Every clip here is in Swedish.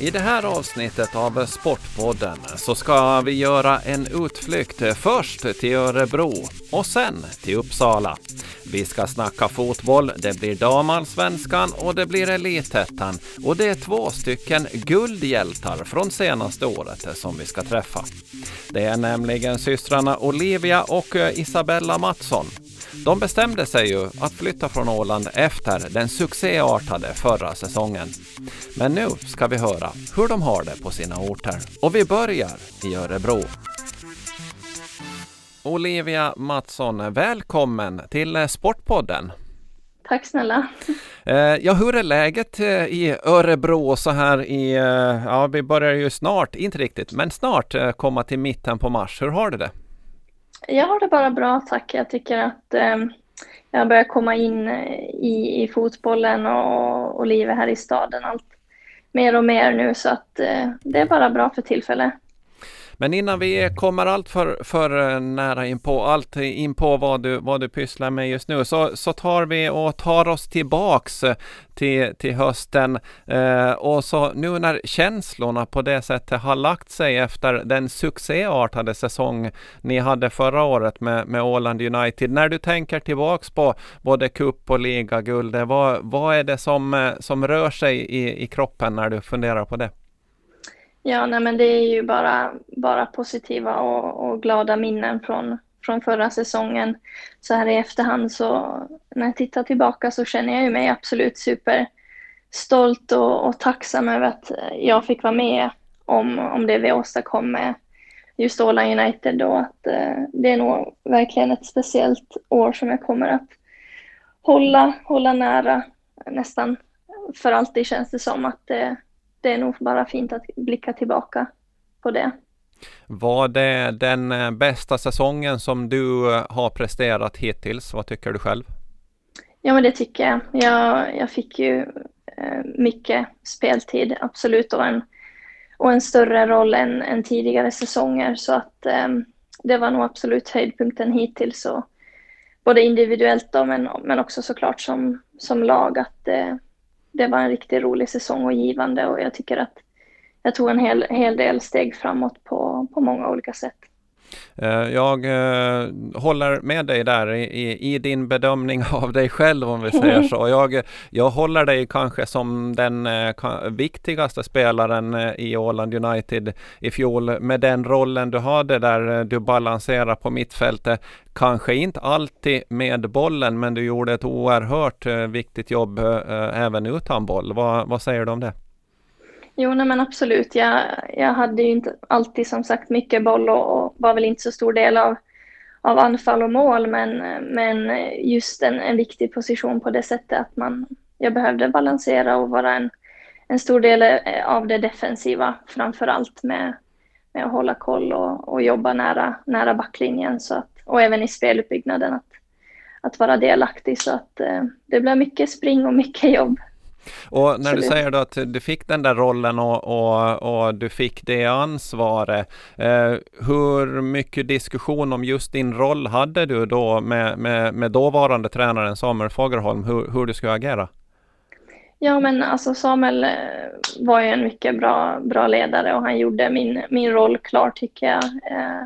I det här avsnittet av Sportpodden så ska vi göra en utflykt först till Örebro och sen till Uppsala. Vi ska snacka fotboll, det blir damallsvenskan och det blir elitettan och det är två stycken guldhjältar från senaste året som vi ska träffa. Det är nämligen systrarna Olivia och eh, Isabella Mattsson de bestämde sig ju att flytta från Åland efter den succéartade förra säsongen. Men nu ska vi höra hur de har det på sina orter. Och vi börjar i Örebro. Olivia Mattsson, välkommen till Sportpodden. Tack snälla. Eh, ja, hur är läget eh, i Örebro så här i, eh, ja vi börjar ju snart, inte riktigt, men snart komma till mitten på mars. Hur har du det? Jag har det bara bra tack. Jag tycker att eh, jag börjar komma in eh, i, i fotbollen och, och livet här i staden allt mer och mer nu så att eh, det är bara bra för tillfället. Men innan vi kommer allt för, för eh, nära in på allt eh, in på vad du, vad du pysslar med just nu så, så tar vi och tar oss tillbaks eh, till, till hösten eh, och så nu när känslorna på det sättet har lagt sig efter den succéartade säsong ni hade förra året med, med Åland United. När du tänker tillbaks på både cup och ligaguld, vad, vad är det som, som rör sig i, i kroppen när du funderar på det? Ja, nej, men det är ju bara, bara positiva och, och, glada minnen från, från förra säsongen. Så här i efterhand så när jag tittar tillbaka så känner jag ju mig absolut superstolt och, och tacksam över att jag fick vara med om, om det vi åstadkom med just Åland United då att eh, det är nog verkligen ett speciellt år som jag kommer att hålla, hålla nära nästan för alltid känns det som att det det är nog bara fint att blicka tillbaka på det. Var det den eh, bästa säsongen som du eh, har presterat hittills? Vad tycker du själv? Ja, men det tycker jag. Jag, jag fick ju eh, mycket speltid, absolut, och en, och en större roll än, än tidigare säsonger. Så att eh, det var nog absolut höjdpunkten hittills. Och både individuellt då, men, men också såklart som, som lag. att det var en riktigt rolig säsong och givande och jag tycker att jag tog en hel, hel del steg framåt på, på många olika sätt. Eh, jag eh, håller med dig där i, i, din bedömning av dig själv om vi säger så. Jag, jag håller dig kanske som den eh, viktigaste spelaren i Åland United i fjol med den rollen du hade där du balanserar på mittfältet. Kanske inte alltid med bollen men du gjorde ett oerhört viktigt jobb även utan boll. Vad, vad säger du om det? Jo, nej, men absolut. Jag, jag hade ju inte alltid som sagt mycket boll och, och var väl inte så stor del av, av anfall och mål, men, men just en, en viktig position på det sättet att man, jag behövde balansera och vara en, en stor del eh, av det defensiva, framför allt med, med att hålla koll och, och jobba nära, nära backlinjen så att, och även i speluppbyggnaden att, att vara delaktig. Så att eh, det blev mycket spring och mycket jobb. Och när du säger då att du fick den där rollen och, och, och du fick det ansvaret. Eh, hur mycket diskussion om just din roll hade du då med, med, med dåvarande tränaren Samuel Fagerholm, hur, hur du skulle agera? Ja, men alltså Samuel eh, var ju en mycket bra, bra ledare och han gjorde min, min roll klar tycker jag. Eh,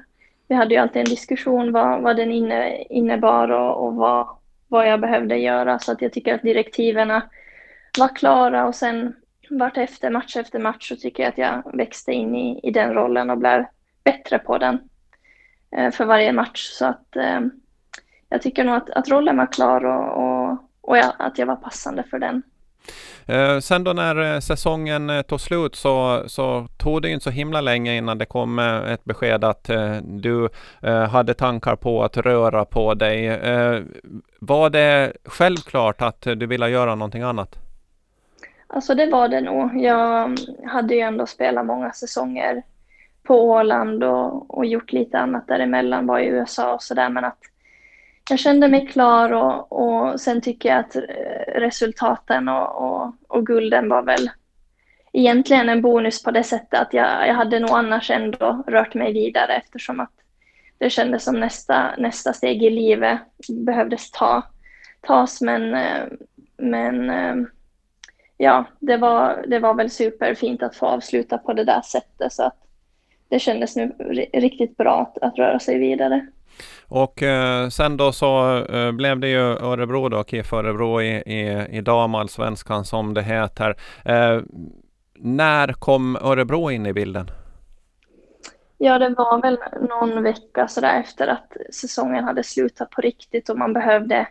vi hade ju alltid en diskussion vad, vad den inne, innebar och, och vad, vad jag behövde göra så att jag tycker att direktiven var klara och sen vart efter match efter match så tycker jag att jag växte in i, i den rollen och blev bättre på den eh, för varje match. Så att eh, jag tycker nog att, att rollen var klar och, och, och jag, att jag var passande för den. Eh, sen då när eh, säsongen eh, tog slut så, så tog det inte så himla länge innan det kom eh, ett besked att eh, du hade tankar på att röra på dig. var det självklart att du ville göra någonting annat? Alltså det var det nog. Jag hade ju ändå spelat många säsonger på Åland och, och gjort lite annat däremellan, var i USA och sådär. Men att jag kände mig klar och, och sen tycker jag att eh, resultaten och, och, och, gulden var väl egentligen en bonus på det sättet att jag, jag hade nog annars ändå rört mig vidare eftersom att det kändes som nästa, nästa steg i livet behövdes ta, tas. Men, eh, men eh, ja, det var, det var väl superfint att få avsluta på det där sättet så att det kändes nu riktigt bra att, att röra sig vidare. Och eh, sen då så eh, blev det ju Örebro då, KIF Örebro i, i, i damallsvenskan som det heter. Eh, när kom Örebro in i bilden? Ja, det var väl någon vecka sådär efter att säsongen hade slutat på riktigt och man behövde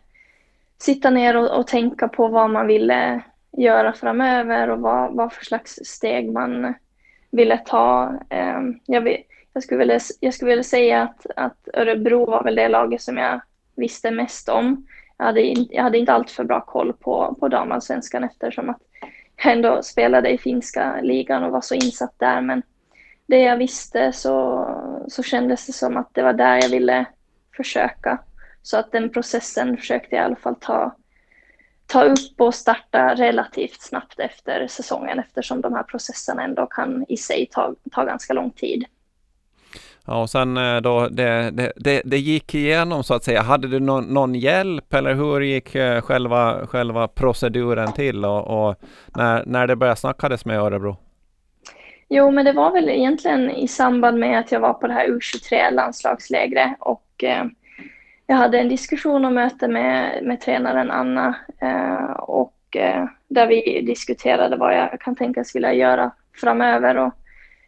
sitta ner och, och tänka på vad man ville göra framöver och vad, vad för slags steg man ville ta. Ehm, jag, vill, jag, skulle vilja, jag skulle vilja säga att, att Örebro var väl det laget som jag visste mest om. Jag hade, jag hade inte allt för bra koll på, på damallsvenskan eftersom att jag ändå spelade i finska ligan och var så insatt där. Men det jag visste så, så kändes det som att det var där jag ville försöka. Så att den processen försökte jag i alla fall ta, ta upp och starta relativt snabbt efter säsongen eftersom de här processerna ändå kan i sig ta, ta ganska lång tid. Ja, och sen eh, då det, det, det, det, gick igenom så att säga. Hade du någon, någon hjälp eller hur gick eh, själva, själva proceduren till och, och när, när det började snackades med Örebro? Jo, men det var väl egentligen i samband med att jag var på det här U23 landslagslägret och eh, jag hade en diskussion och möte med, med tränaren Anna eh, och eh, där vi diskuterade vad jag kan tänkas vilja göra framöver. Och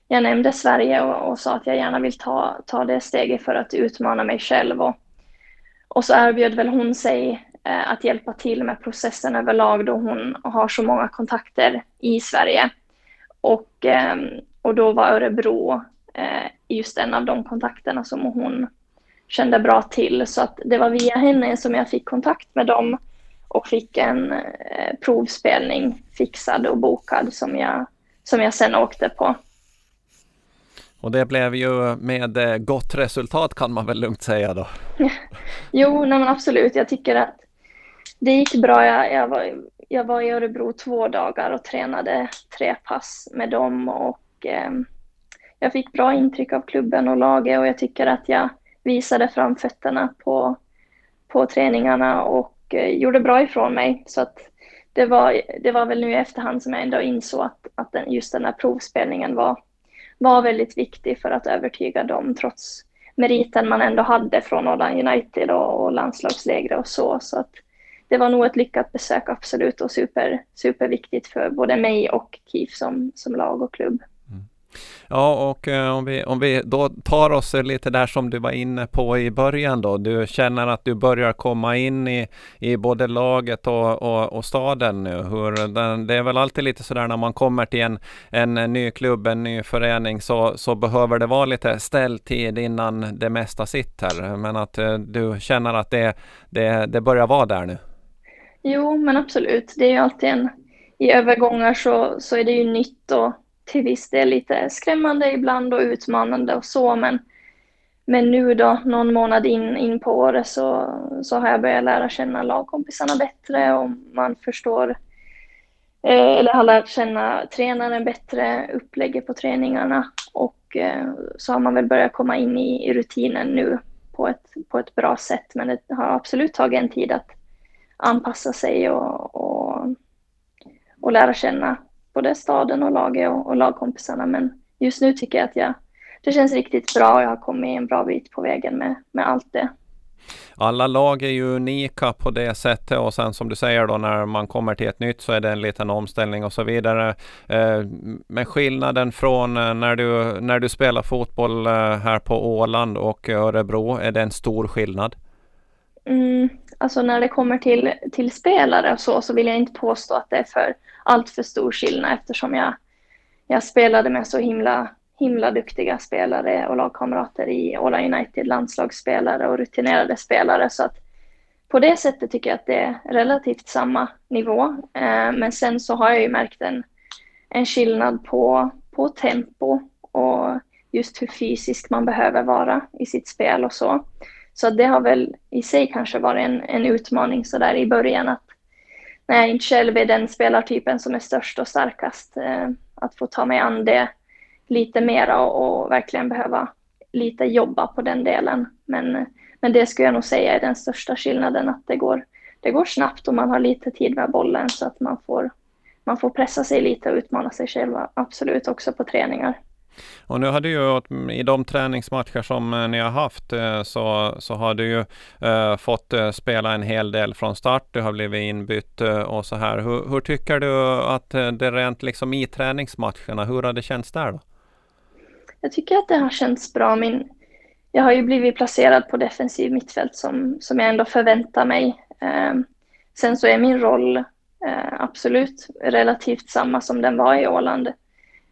jag nämnde Sverige och, och, sa att jag gärna vill ta, ta det steget för att utmana mig själv. Och, och så erbjöd väl hon sig eh, att hjälpa till med processen överlag då hon har så många kontakter i Sverige. Och, eh, och då var Örebro eh, just en av de kontakterna som hon kände bra till. Så att det var via henne som jag fick kontakt med dem och fick en eh, provspelning fixad och bokad som jag, som jag sen åkte på. Och det blev ju med eh, gott resultat kan man väl lugnt säga då? jo, nej men absolut. Jag tycker att det gick bra. Jag, jag, var, jag var i Örebro två dagar och tränade tre pass med dem och eh, jag fick bra intryck av klubben och laget och jag tycker att jag visade framfötterna på, på träningarna och eh, gjorde bra ifrån mig. Så att det var, det var väl nu i efterhand som jag ändå insåg att, att den, just den här provspelningen var, var väldigt viktig för att övertyga dem trots meriten man ändå hade från Åland United och, och landslagslägre och så. Så att det var nog ett lyckat besök absolut och super, superviktigt för både mig och KIF som, som lag och klubb. Ja, och eh, om, vi, om vi då tar oss lite där som du var inne på i början då. Du känner att du börjar komma in i, i både laget och, och, och staden nu. Hur den, det är väl alltid lite sådär när man kommer till en, en ny klubb, en ny förening så, så behöver det vara lite ställtid innan det mesta sitter. Men att eh, du känner att det, det, det börjar vara där nu. Jo, men absolut. Det är ju alltid en... I övergångar så, så är det ju nytt och till viss del lite skrämmande ibland och utmanande och så, men, men nu då, någon månad in, in på året så, så har jag börjat lära känna lagkompisarna bättre och man förstår eh, eller har lärt känna tränaren bättre, upplägget på träningarna och eh, så har man väl börjat komma in i, i rutinen nu på ett, på ett bra sätt. Men det har absolut tagit en tid att anpassa sig och, och, och lära känna både staden och laget och, och lagkompisarna. Men just nu tycker jag att jag, det känns riktigt bra och jag har kommit en bra bit på vägen med, med allt det. Alla lag är ju unika på det sättet och sen som du säger då när man kommer till ett nytt så är det en liten omställning och så vidare. Eh, men skillnaden från eh, när du, när du spelar fotboll eh, här på Åland och Örebro, är det en stor skillnad? Mm, alltså när det kommer till, till spelare och så, så vill jag inte påstå att det är för allt för stor skillnad eftersom jag, jag spelade med så himla, himla duktiga spelare och lagkamrater i Åla United, landslagsspelare och rutinerade spelare. Så att på det sättet tycker jag att det är relativt samma nivå. Eh, men sen så har jag ju märkt en, en skillnad på, på tempo och just hur fysisk man behöver vara i sitt spel och så. Så det har väl i sig kanske varit en, en utmaning så där i början att när jag inte själv är den spelartypen som är störst och starkast, eh, att få ta mig an det lite mera och, och, verkligen behöva lite jobba på den delen. Men, men det skulle jag nog säga är den största skillnaden, att det går, det går snabbt och man har lite tid med bollen så att man får, man får pressa sig lite och utmana sig själv absolut också på träningar. Och nu har du ju i de träningsmatcher som eh, ni har haft eh, så, så har du ju eh, fått spela en hel del från start. Du har blivit inbytt och så här. Hur, hur, tycker du att det rent liksom i träningsmatcherna, hur har det känts där då? Jag tycker att det har känts bra. Min, jag har ju blivit placerad på defensiv mittfält som, som jag ändå förväntar mig. Eh, sen så är min roll eh, absolut relativt samma som den var i Åland.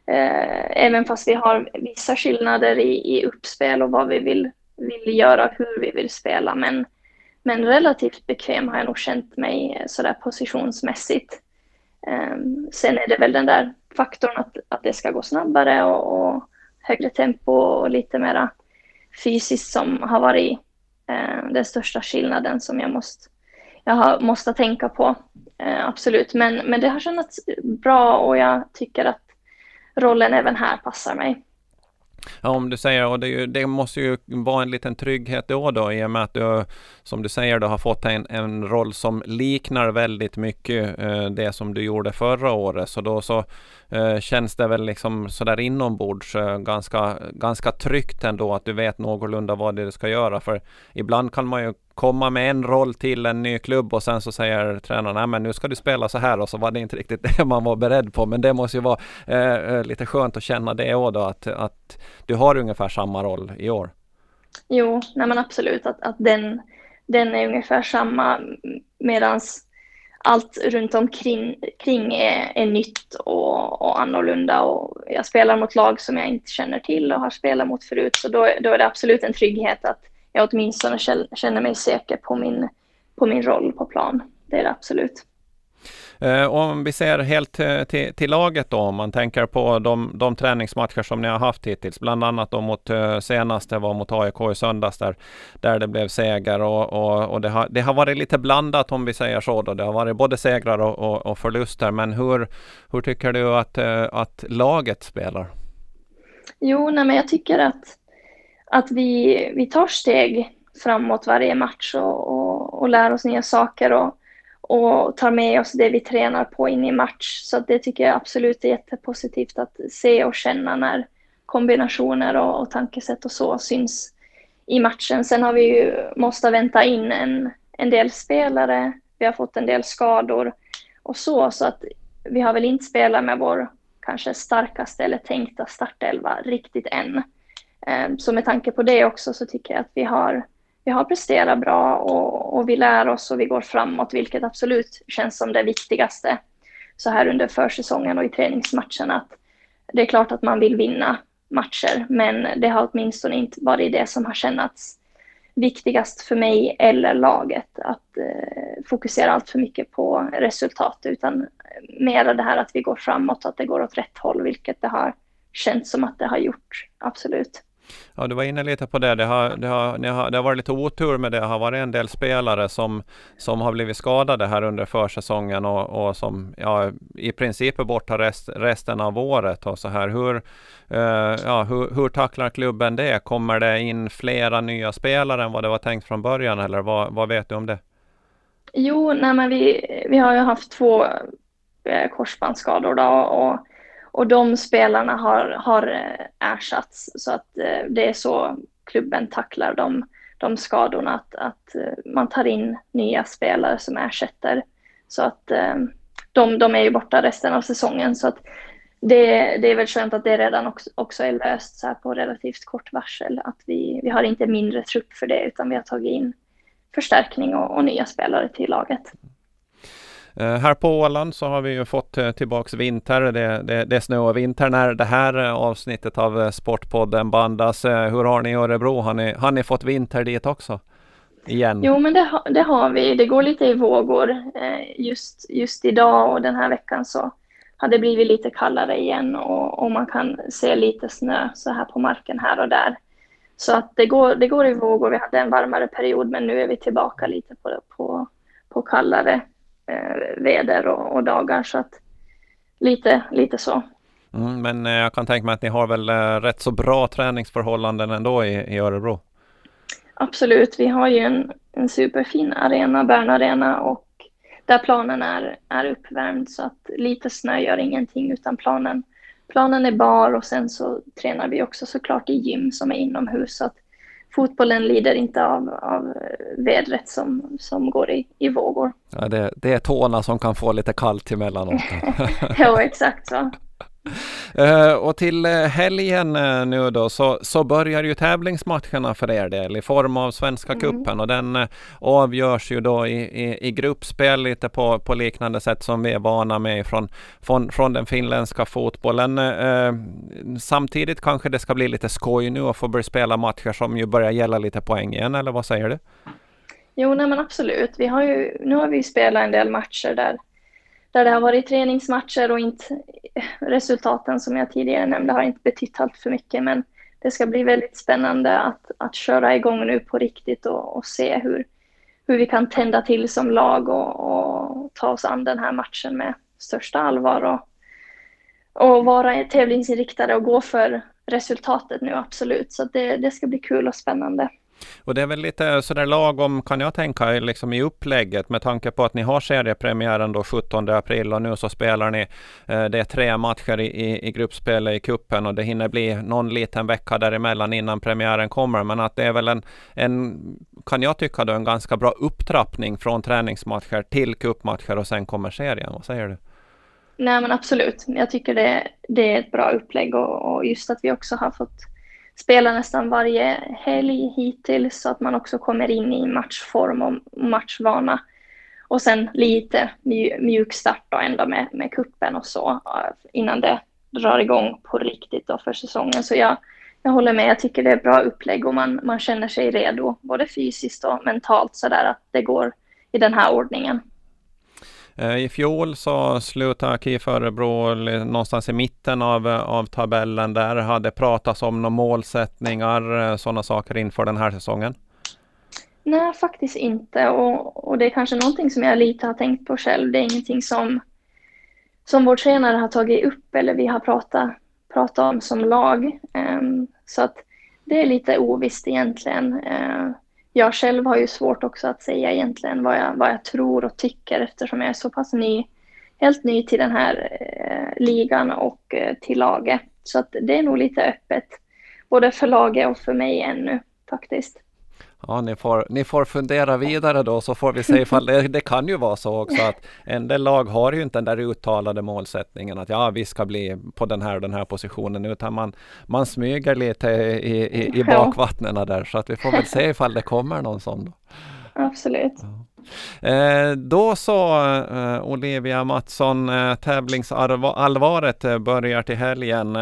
Eh, även fast vi har vissa skillnader i, i uppspel och vad vi vill, vill göra, hur vi vill spela. Men, men relativt bekväm har jag nog känt mig eh, sådär positionsmässigt. Ehm, sen är det väl den där faktorn att, att det ska gå snabbare och, och högre tempo och lite mera fysiskt som har varit eh, den största skillnaden som jag måste, jag har, måste tänka på. Eh, absolut, men, men det har känts bra och jag tycker att rollen även här passar mig. Ja, om du säger, och det, det, måste ju vara en liten trygghet då, då i och med att du, som du säger, du har fått en, en roll som liknar väldigt mycket eh, det som du gjorde förra året. Så då så eh, känns det väl liksom sådär inombords eh, ganska, ganska tryggt ändå att du vet någorlunda vad det är du ska göra. För ibland kan man ju komma med en roll till en ny klubb och sen så säger tränaren ”nej men nu ska du spela så här och så var det inte riktigt det man var beredd på. Men det måste ju vara eh, eh, lite skönt att känna det också då att, att du har ungefär samma roll i år. Jo, nej men absolut att, att den, den är ungefär samma medans allt runt omkring kring är, är nytt och, och annorlunda och jag spelar mot lag som jag inte känner till och har spelat mot förut så då, då är det absolut en trygghet att jag åtminstone känner mig säker på min, på min roll på plan. Det är det absolut. Eh, om vi ser helt eh, till, till, laget då, om man tänker på de, de träningsmatcher som ni har haft hittills, bland annat då mot eh, senaste var mot AIK i söndags där, där det blev seger och, och, och det, har, det har varit lite blandat om vi säger så. Då. Det har varit både segrar och, och, och förluster, men hur, hur tycker du att, att laget spelar? Jo, nej, men jag tycker att att vi, vi tar steg framåt varje match och, och, och lär oss nya saker och, och tar med oss det vi tränar på in i match. Så det tycker jag absolut är jättepositivt att se och känna när kombinationer och, och tankesätt och så syns i matchen. Sen har vi ju måste vänta in en, en del spelare. Vi har fått en del skador och så, så att vi har väl inte spelat med vår kanske starkaste eller tänkta startelva riktigt än. Ehm, så med tanke på det också så tycker jag att vi har, vi har presterat bra och, och vi lär oss och vi går framåt, vilket absolut känns som det viktigaste så här under försäsongen och i träningsmatcherna. Att det är klart att man vill vinna matcher, men det har åtminstone inte varit det som har kännats viktigast för mig eller laget att eh, fokusera allt för mycket på resultat utan mer det här att vi går framåt att det går åt rätt håll, vilket det har känts som att det har gjort, absolut. Ja, du var inne lite på det. Det har, det har, har, det har varit lite otur med det. Det har varit en del spelare som, som har blivit skadade här under försäsongen och, och som ja, i princip är borta rest, resten av året. Och så här. Hur, eh, ja, hur, hur tacklar klubben det? Kommer det in flera nya spelare än vad det var tänkt från början eller vad, vad vet du om det? Jo, nej, men vi, vi har ju haft två eh, korsbandsskador då, och och de spelarna har, har eh, ersatts så att eh, det är så klubben tacklar de, de skadorna, att, att eh, man tar in nya spelare som ersätter. Så att de, de är ju borta resten av säsongen så att det, det är väl skönt att det redan också, också är löst så här på relativt kort varsel. Att vi, vi har inte mindre trupp för det utan vi har tagit in förstärkning och, och nya spelare till laget. Eh, här på Åland så har vi ju fått eh, tillbaks vinter. Det, det, det är snö och vinter när det här eh, avsnittet av Sportpodden bandas. Hur har ni i Örebro? Har ni, har ni fått vinter dit också? Igen? Jo, men det, det har vi. Det går lite i vågor. Just, just idag och den här veckan så har det blivit lite kallare igen och, och man kan se lite snö så här på marken här och där. Så att det går, det går i vågor. Vi hade en varmare period men nu är vi tillbaka lite på, på, på kallare eh, väder och, och, dagar. Så att lite, lite så. Mm, men eh, jag kan tänka mig att ni har väl eh, rätt så bra träningsförhållanden ändå i, i Örebro? Absolut, vi har ju en, en superfin arena, Bern Arena och där planen är, är uppvärmd så att lite snö gör ingenting utan planen, planen är bar och sen så tränar vi också såklart i gym som är inomhus så att fotbollen lider inte av, av vädret som, som går i, i vågor. Ja, det, det är tårna som kan få lite kallt emellanåt. ja, exakt så. Uh, och till uh, helgen uh, nu då så, så börjar ju tävlingsmatcherna för er del i form av Svenska mm. och den avgörs ju då i, i, i, gruppspel lite på, på liknande sätt som vi är vana med från, från, från den finländska fotbollen. samtidigt kanske det ska bli lite skoj nu och få börja spela matcher som ju börjar gälla lite poäng igen eller vad säger du? Jo, nej men absolut. Vi har ju, nu har vi spelat en del matcher där där det har varit träningsmatcher och inte resultaten som jag tidigare nämnde har inte betytt allt för mycket. Men det ska bli väldigt spännande att, att köra igång nu på riktigt och, och se hur, hur vi kan tända till som lag och, och, ta oss an den här matchen med största allvar och, och vara tävlingsinriktade och gå för resultatet nu, absolut. Så det, det ska bli kul och spännande. Och det är väl lite sådär lagom kan jag tänka liksom i upplägget med tanke på att ni har seriepremiären då 17 april och nu så spelar ni eh, det är tre matcher i, i, i gruppspelet i kuppen och det hinner bli någon liten vecka däremellan innan premiären kommer. Men att det är väl en, en kan jag tycka då en ganska bra upptrappning från träningsmatcher till kuppmatcher och sen kommer serien. Vad säger du? Nej men absolut. Jag tycker det, det är ett bra upplägg och, och just att vi också har fått spelar nästan varje helg hittills så att man också kommer in i matchform och matchvana. Och sen lite mjuk start då ändå med, med kuppen och så eh, innan det drar igång på riktigt då för säsongen. Så jag, jag håller med, jag tycker det är bra upplägg och man, man känner sig redo både fysiskt och mentalt sådär att det går i den här ordningen. Eh, I fjol så slutade KIF Örebro någonstans i mitten av, av tabellen där. Hade pratats om några målsättningar, eh, sådana saker inför den här säsongen? Nej, faktiskt inte. Och, och det är kanske någonting som jag lite har tänkt på själv. Det är ingenting som, som vår tränare har tagit upp eller vi har pratat, pratat om som lag. Um, så att det är lite ovisst egentligen. Uh, jag själv har ju svårt också att säga egentligen vad jag, vad jag tror och tycker eftersom jag är så pass ny, helt ny till den här eh, ligan och eh, till laget. Så att det är nog lite öppet, både för laget och för mig ännu faktiskt. Ja, ni får, ni får fundera vidare då så får vi se ifall det, det kan ju vara så också att en del lag har ju inte den där uttalade målsättningen att ja, vi ska bli på den här och den här positionen utan man, man smyger lite i, i, i bakvattnen där så att vi får väl se ifall det kommer någon sån. Då. Absolut. Ja. Eh, då så eh, Olivia Mattsson, eh, tävlingsallvaret börjar till helgen.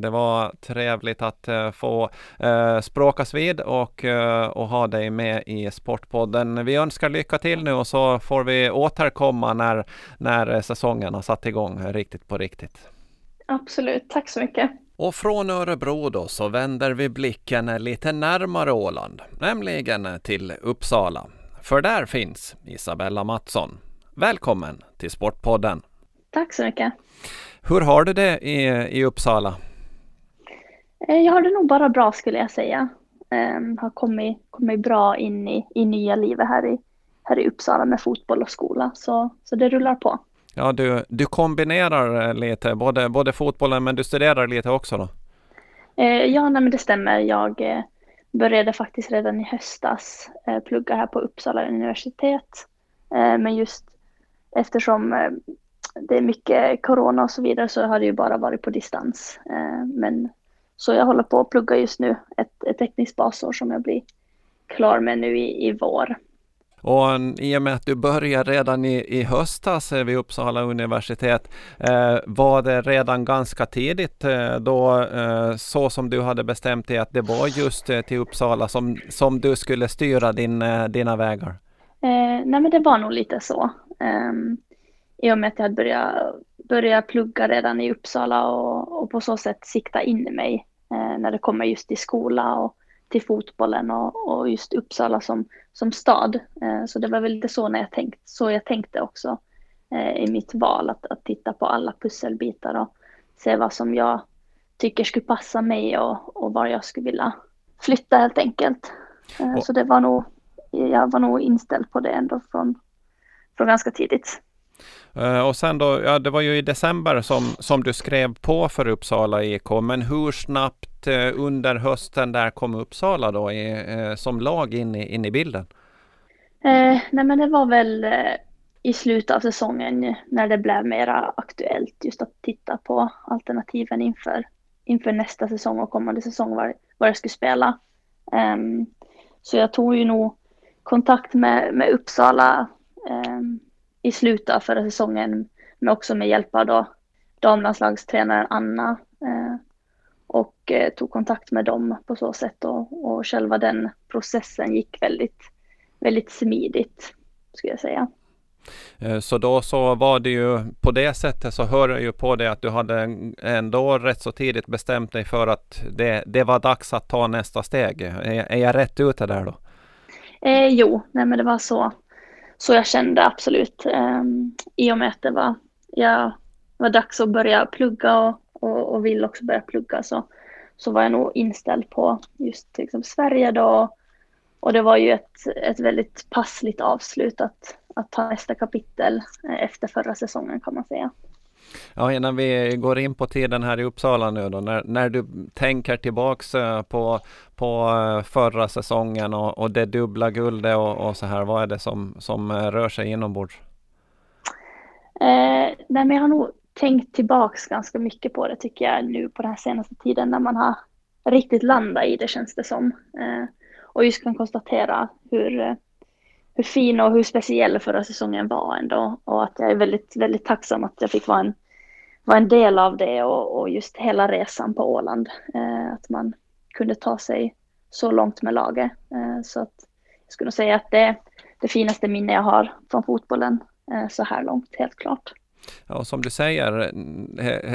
Det var trevligt att få språkas vid och, och ha dig med i Sportpodden. Vi önskar lycka till nu och så får vi återkomma när, när säsongen har satt igång riktigt på riktigt. Absolut, tack så mycket. Och från Örebro då så vänder vi blicken lite närmare Åland, nämligen till Uppsala. För där finns Isabella Mattsson. Välkommen till Sportpodden. Tack så mycket. Hur har du det i, i Uppsala? Eh, jag har det nog bara bra skulle jag säga. Um, har kommit, kommit bra in i, i nya livet här i, här i Uppsala med fotboll och skola. Så, så det rullar på. Ja, du, du kombinerar lite, både, både fotbollen men du studerar lite också då? Uh, ja, nej, men det stämmer. Jag började faktiskt redan i höstas eh, plugga här på Uppsala universitet. Eh, men just eftersom eh, det är mycket corona och så vidare så har det ju bara varit på distans. Eh, men så jag håller på att plugga just nu ett, ett tekniskt basår som jag blir klar med nu i, i vår. Och i och med att du började redan i, i höstas vid Uppsala universitet, eh, var det redan ganska tidigt eh, då eh, så som du hade bestämt dig att det var just eh, till Uppsala som, som du skulle styra din, eh, dina vägar? Eh, nej men det var nog lite så. Eh, I och med att jag hade börjat, börjat plugga redan i Uppsala och, och på så sätt sikta in mig eh, när det kommer just till skola och till fotbollen och, och just Uppsala som, som stad. Eh, så det var väl lite så, när jag tänkt, så jag tänkte också eh, i mitt val, att, att titta på alla pusselbitar och se vad som jag tycker skulle passa mig och, och var jag skulle vilja flytta helt enkelt. Eh, så det var nog, jag var nog inställd på det ändå från, från ganska tidigt. Eh, och sen då, ja det var ju i december som, som du skrev på för Uppsala IK, men hur snabbt eh, under hösten där kom Uppsala då i, eh, som lag in i, in i bilden? nej men det var väl i slutet av säsongen när det blev mera aktuellt just att titta på alternativen inför, inför nästa säsong och kommande säsong var, var jag skulle spela. Um, så jag tog ju nog kontakt med, med Uppsala um, i slutet av förra säsongen, men också med hjälp av då damlandslagstränaren Anna uh, och uh, tog kontakt med dem på så sätt och, och själva den processen gick väldigt, väldigt smidigt skulle jag säga. Eh, så då så var det ju på det sättet så hör jag ju på det att du hade ändå rätt så tidigt bestämt dig för att det, det var dags att ta nästa steg. Är, är jag rätt ute där då? Eh, jo, nej men det var så, så jag kände absolut. Eh, I och med att det var, jag var dags att börja plugga och, och, och vill också börja plugga så, så var jag nog inställd på just liksom Sverige då. Och det var ju ett, ett väldigt passligt avslut att, att ta nästa kapitel eh, efter förra säsongen kan man säga. Ja, innan vi går in på tiden här i Uppsala nu då, när, när du tänker tillbaks eh, på, på eh, förra säsongen och, och det dubbla guldet och, och, så här, vad är det som, som eh, rör sig inombords? Eh, nej, men jag har nog tänkt tillbaks ganska mycket på det tycker jag nu på den här senaste tiden när man har riktigt landat i det känns det som. Eh, och just kan konstatera hur, hur fin och hur speciell förra säsongen var ändå. Och att jag är väldigt, väldigt tacksam att jag fick vara en, vara en del av det och, och just hela resan på Åland. Eh, att man kunde ta sig så långt med laget. Eh, så att jag skulle säga att det är det finaste minne jag har från fotbollen eh, så här långt, helt klart. Ja, som du säger,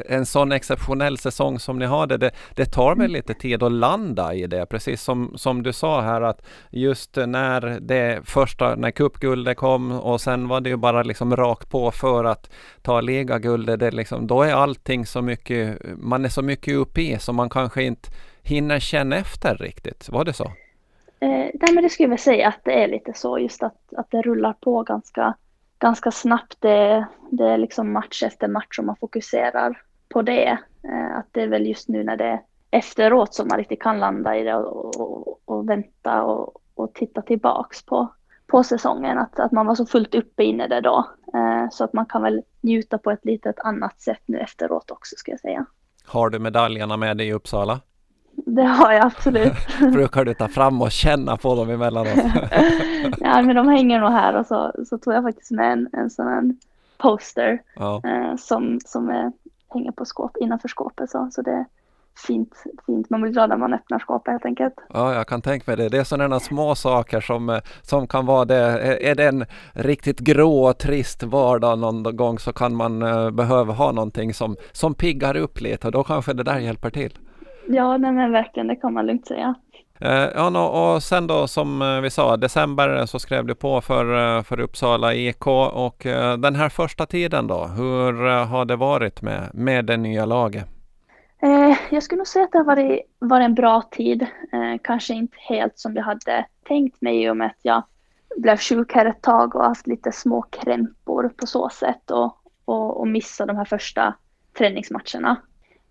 en sån exceptionell säsong som ni hade, det, det tar väl mm. lite tid att landa i det, precis som, som du sa här att just när det första, när cupguldet kom och sen var det ju bara liksom rakt på för att ta ligaguldet, det liksom, då är allting så mycket, man är så mycket uppe i så man kanske inte hinner känna efter riktigt. Var det så? Eh, nej, men det skulle jag säga att det är lite så, just att, att det rullar på ganska ganska snabbt. Det, det är liksom match efter match som man fokuserar på det. Eh, att det är väl just nu när det är efteråt som man riktigt kan landa i det och, och, och vänta och, och, titta tillbaks på, på säsongen. Att, att man var så fullt uppe inne i det då. Eh, så att man kan väl njuta på ett litet annat sätt nu efteråt också ska jag säga. Har du medaljerna med dig i Uppsala? Det har jag absolut. Brukar du ta fram och känna på dem emellanåt? ja, men de hänger nog här och så, så tog jag faktiskt med en, en sån här poster ja. eh, som, som är, hänger på skåp, innanför skåpet. Så, så det är fint, fint. Man blir glad när man öppnar skåpet helt enkelt. Ja, jag kan tänka mig det. Det är sådana små saker som, eh, som kan vara det. Är det en riktigt grå och trist vardag någon gång så kan man uh, behöva ha någonting som, som piggar upp lite och då kanske det där hjälper till. Ja, nej men verkligen, det kan man lugnt säga. Eh, ja, och sen då som eh, vi sa, december så skrev du på för, eh, för Uppsala IK och den här första tiden då, hur har det varit med, med det nya laget? jag skulle nog säga att det har varit, varit en bra tid. kanske inte helt som jag hade tänkt mig i och med att jag blev sjuk här ett tag och haft lite små krämpor på så sätt och, och, och missade de här första träningsmatcherna.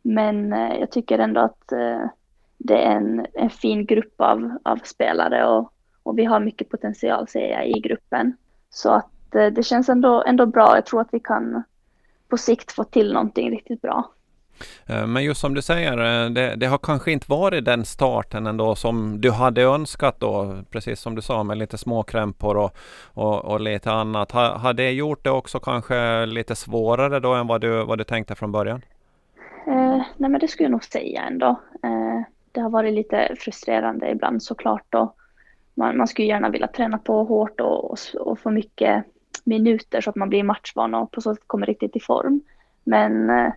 Men eh, jag tycker ändå att eh, det är en, en fin grupp av, av spelare och, och vi har mycket potential ser jag i gruppen. Så att eh, det känns ändå, ändå bra. Jag tror att vi kan på sikt få till någonting riktigt bra. Eh, men just som du säger, eh, det, det, har kanske inte varit den starten ändå som du hade önskat då, precis som du sa med lite småkrämpor och, och, och lite annat. Har, har det gjort det också kanske lite svårare då än vad du, vad du tänkte från början? Eh, nej men det skulle jag nog säga ändå. Eh, det har varit lite frustrerande ibland såklart. Och man, man skulle gärna vilja träna på hårt och, och, och, få mycket minuter så att man blir matchvan och på så sätt kommer riktigt i form. Men eh,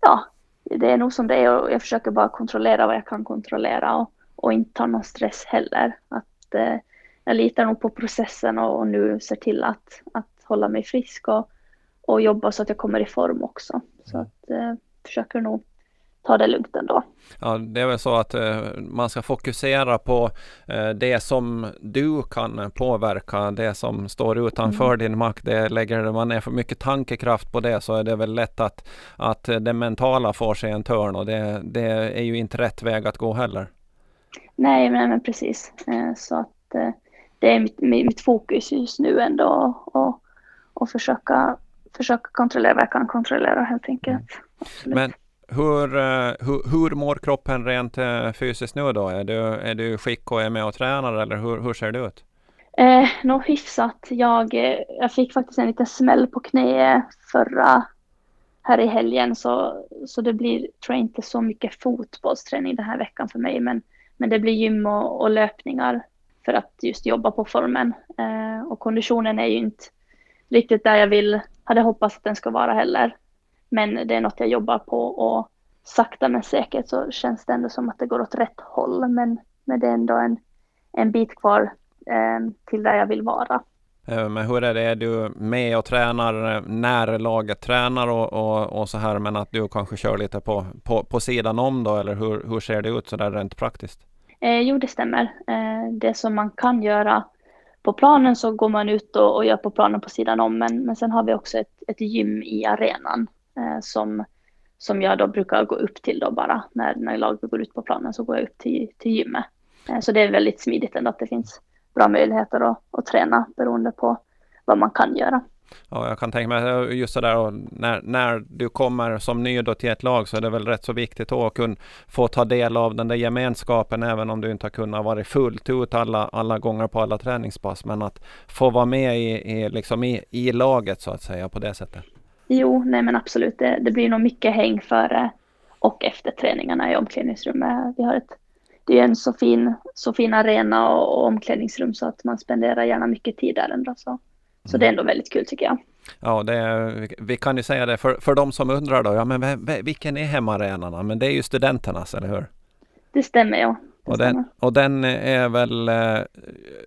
ja, det är nog som det är och jag försöker bara kontrollera vad jag kan kontrollera och, och inte ha någon stress heller. Att, eh, jag litar nog på processen och, och, nu ser till att, att hålla mig frisk och, och jobba så att jag kommer i form också. Så att, eh, försöker nog ta det lugnt ändå. Ja, det är väl så att eh, man ska fokusera på eh, det som du kan påverka, det som står utanför mm. din makt. Det lägger man ner för mycket tankekraft på det så är det väl lätt att, att det mentala får sig en törn och det, det är ju inte rätt väg att gå heller. Nej, men, men precis. Eh, så att eh, det är mitt, mitt fokus just nu ändå och, och försöka, försöka kontrollera vad jag kan kontrollera helt enkelt. Mm. Men hur, eh, hur, hur mår kroppen rent fysiskt nu då? Är du, är du skick och är med och tränar eller hur, hur ser det ut? Eh, Nog hyfsat. Jag, jag fick faktiskt en liten smäll på knä förra här i helgen så, så det blir, tror jag inte så mycket fotbollsträning den här veckan för mig men men det blir gym och, och löpningar för att just jobba på formen. Eh, och konditionen är ju inte riktigt där jag vill, hade hoppats att den ska vara heller. Men det är något jag jobbar på och sakta men säkert så känns det ändå som att det går åt rätt håll. Men, men det är ändå en, en bit kvar eh, till där jag vill vara. Eh, men hur är det, är du med och tränar när laget tränar och, och, och, så här men att du kanske kör lite på, på, på sidan om då eller hur, hur ser det ut så där rent praktiskt? Eh, jo, det stämmer. Eh, det som man kan göra på planen så går man ut och, och gör på planen på sidan om men, men sen har vi också ett, ett gym i arenan eh, som, som jag då brukar gå upp till då bara när, när laget går ut på planen så går jag upp till, till gymmet. Eh, så det är väldigt smidigt ändå att det finns bra möjligheter att, att träna beroende på vad man kan göra. Ja, jag kan tänka mig eh, just sådär när, när du kommer som ny då till ett lag så är det väl rätt så viktigt att kunna få ta del av den där gemenskapen även om du inte har kunnat vara fullt ut alla, alla gånger på alla träningspass. Men att få vara med i, i, liksom i, i laget så att säga på det sättet. Jo, nej men absolut. Det, det blir nog mycket häng före och efter träningarna i omklädningsrummet. Vi har ett det är en så fin, så fin arena och, och omklädningsrum så att man spenderar gärna mycket tid där ändå. Så, så det är ändå väldigt kul tycker jag. Ja, det är, vi kan ju säga det för, för de som undrar då, ja men vilken är hemmaarenan? Men det är ju studenternas, eller hur? Det stämmer ja. och, den, och den är väl, eh,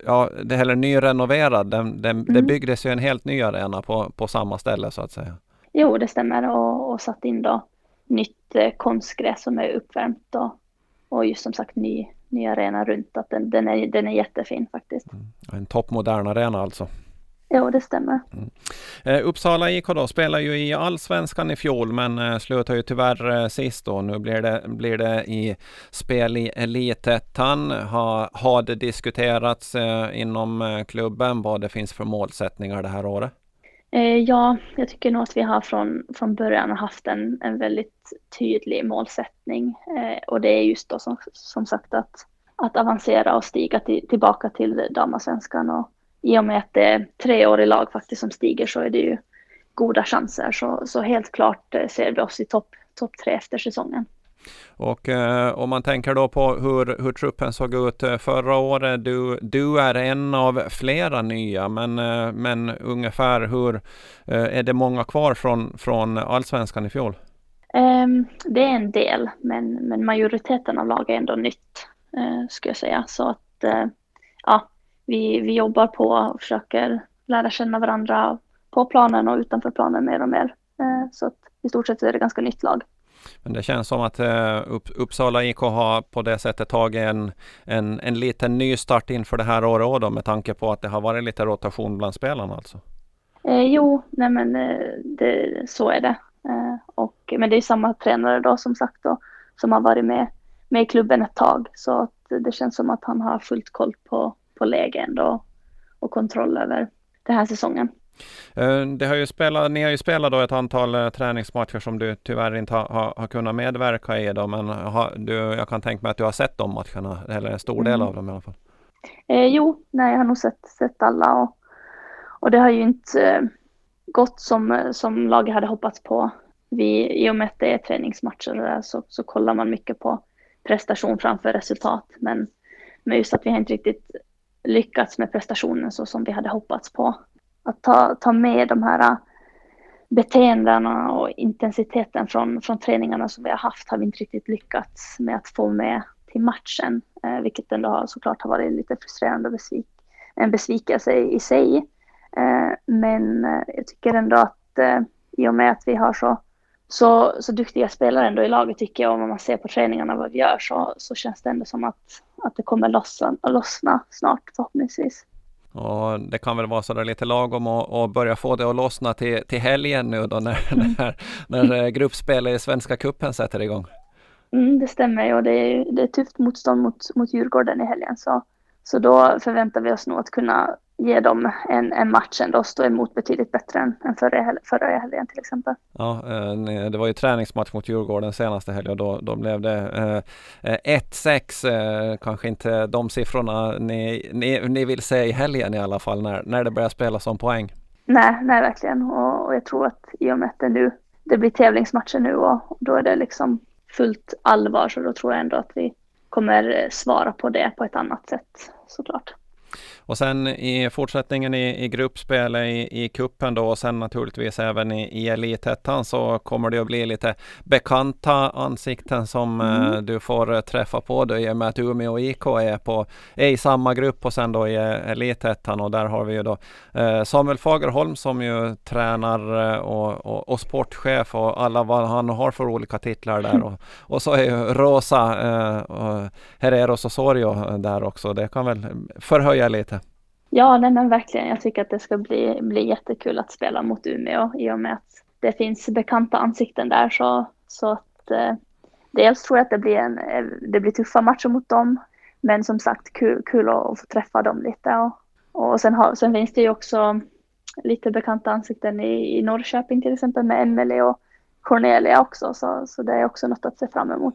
ja, det är heller nyrenoverad. Den, den, mm. Det byggdes ju en helt ny arena på, på samma ställe så att säga. Jo, det stämmer och, och satt in då nytt eh, konstgräs som är uppvärmt och och just som sagt ny, ny arena runt. Att den, den, är, den är jättefin faktiskt. Mm. En toppmodern arena alltså. Jo, det stämmer. Mm. Eh, Uppsala IK då spelar ju i allsvenskan i fjol men eh, slutar ju tyvärr eh, sist då. Nu blir det, blir det i spel i Elitettan. Ha, har det diskuterats eh, inom eh, klubben vad det finns för målsättningar det här året? Eh, ja, jag tycker nog att vi har från, från början haft en, en väldigt tydlig målsättning eh, och det är just då som, som sagt att, att avancera och stiga till, tillbaka till damallsvenskan och i och med att det är tre år i lag faktiskt som stiger så är det ju goda chanser så, så helt klart eh, ser vi oss i topp top tre efter säsongen. Och eh, om man tänker då på hur, hur truppen såg ut eh, förra året. Du, du är en av flera nya, men, eh, men ungefär hur eh, är det många kvar från, från allsvenskan i fjol? Um, det är en del, men, men majoriteten av lag är ändå nytt, uh, skulle jag säga. Så att ja, vi, vi jobbar på och försöker lära känna varandra på planen och utanför planen mer och mer. Uh, så att i stort sett är det ganska nytt lag. Men det känns som att eh, Uppsala IK har på det sättet tagit en, en, en liten ny start inför det här året då, med tanke på att det har varit lite rotation bland spelarna alltså. Eh, jo, nej men eh, det, så är det. Eh, och, men det är samma tränare då som sagt då, som har varit med, med i klubben ett tag. Så att det känns som att han har fullt koll på, på lägen och, och kontroll över den här säsongen. Eh, det har ju spelat, ni har ju spelat då ett antal eh, träningsmatcher som du tyvärr inte har, har, har kunnat medverka i. Då, men har, du, jag kan tänka mig att du har sett de matcherna, eller en stor del mm. av dem i alla fall. Eh, jo, nej, jag har nog sett, sett alla och, och det har ju inte eh, gått som, som laget hade hoppats på. Vi, I och med att det är träningsmatcher så, så kollar man mycket på prestation framför resultat. Men, men just att vi har inte riktigt lyckats med prestationen så som vi hade hoppats på att ta, ta med de här äh, beteendena och intensiteten från, från träningarna som vi har haft har vi inte riktigt lyckats med att få med till matchen, eh, vilket ändå har, såklart har varit lite frustrerande och besvik en besvikelse i, sig. Eh, men jag tycker ändå att eh, i och med att vi har så så, så duktiga spelare ändå i laget tycker jag. Om man ser på träningarna vad vi gör så, så känns det ändå som att, att det kommer lossna, lossna snart förhoppningsvis. Och det kan väl vara sådär lite lagom att börja få det att lossna till, till helgen nu då när, mm. när, när eh, gruppspelet i Svenska Kuppen sätter igång. Mm, det stämmer och det är, det är tufft motstånd mot, mot Djurgården i helgen så, så då förväntar vi oss nog att kunna ge dem en, en match ändå stå emot betydligt bättre än, än förra, förra helgen till exempel. Ja, eh, det var ju träningsmatch mot Djurgården senaste helgen och då, då blev det eh, 1-6. Eh, eh, kanske inte de siffrorna ni, ni, ni vill se i helgen i alla fall när, när det börjar spelas om poäng. Nej, nej verkligen och, och jag tror att i och med att det nu det blir tävlingsmatcher nu och då är det liksom fullt allvar så då tror jag ändå att vi kommer svara på det på ett annat sätt såklart. Och sen i fortsättningen i, i gruppspelet i, i kuppen då och sen naturligtvis även i, i elitettan så kommer det att bli lite bekanta ansikten som mm. eh, du får eh, träffa på då, i och med att Umeå och IK är, på, är i samma grupp och sen då i eh, elitettan och där har vi ju då eh, Samuel Fagerholm som ju tränar och, och, och, sportchef och alla vad han har för olika titlar där och, och så är ju Rosa eh, Hereros Osorio där också. Det kan väl förhöja lite Ja, nej men verkligen. Jag tycker att det ska bli, bli jättekul att spela mot Umeå i och med att det finns bekanta ansikten där. Så, så att eh, dels tror jag att det blir, en, eh, det blir tuffa matcher mot dem. Men som sagt kul, kul att, få träffa dem lite. Och, och sen, har, sen finns det ju också lite bekanta ansikten i, i Norrköping till exempel med Emelie och Cornelia också, så, så det är också något att se fram emot.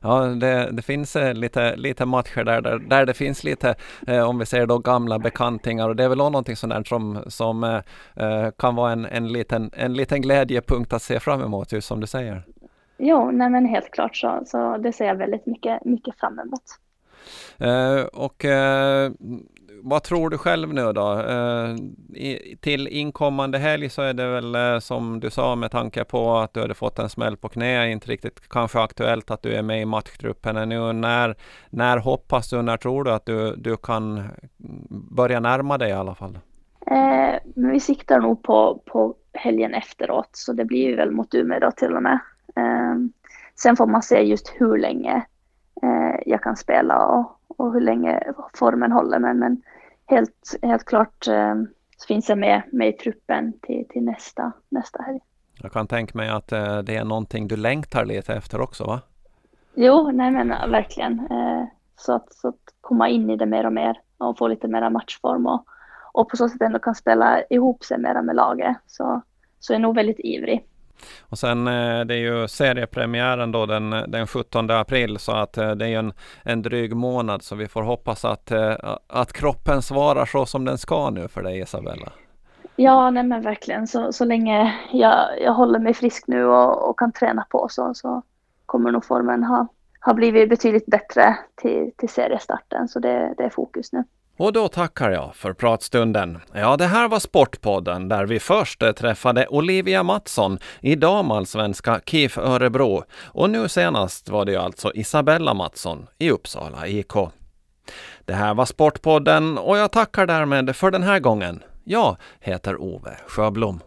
Ja, det, det finns eh, lite, lite matcher där, där, där det finns lite, eh, om vi säger då gamla bekantingar och det är väl någonting sånt som, som eh, eh, kan vara en, en, liten, en liten glädjepunkt att se fram emot, just som du säger. Jo, nej men helt klart så, så det ser jag väldigt mycket, mycket fram emot. Eh, och eh, vad tror du själv nu då? Eh, i, till inkommande helg så är det väl eh, som du sa med tanke på att du hade fått en smäll på knä, inte riktigt kanske aktuellt att du är med i matchtruppen nu. När, när hoppas du, när tror du att du, du kan börja närma dig i alla fall? Eh, men vi siktar nog på, på helgen efteråt, så det blir ju väl mot Umeå då till och med. Eh, sen får man se just hur länge eh, jag kan spela och, och hur länge formen håller. Men, men helt, helt klart eh, så finns jag med, med i truppen till, till nästa, nästa helg. Jag kan tänka mig att eh, det är någonting du längtar lite efter också va? Jo, nej men verkligen. Eh, så, att, så att komma in i det mer och mer och få lite mera matchform och, och på så sätt ändå kan spela ihop sig mera med laget. Så, så är jag nog väldigt ivrig. Och sen eh, det är ju seriepremiären då den, eh, den 17 april så att eh, det är en, en dryg månad så vi får hoppas att, eh, att kroppen svarar så som den ska nu för dig Isabella. Ja, nej men verkligen. Så, så länge jag, jag håller mig frisk nu och, och kan träna på så, så kommer nog formen ha, ha blivit betydligt bättre till, till seriestarten. Så det, det är fokus nu. Och då tackar jag för pratstunden. Ja, det här var Sportpodden där vi först träffade Olivia Mattsson i damallsvenska KIF Örebro och nu senast var det alltså Isabella Mattsson i Uppsala IK. Det här var Sportpodden och jag tackar därmed för den här gången. Jag heter Ove Sjöblom.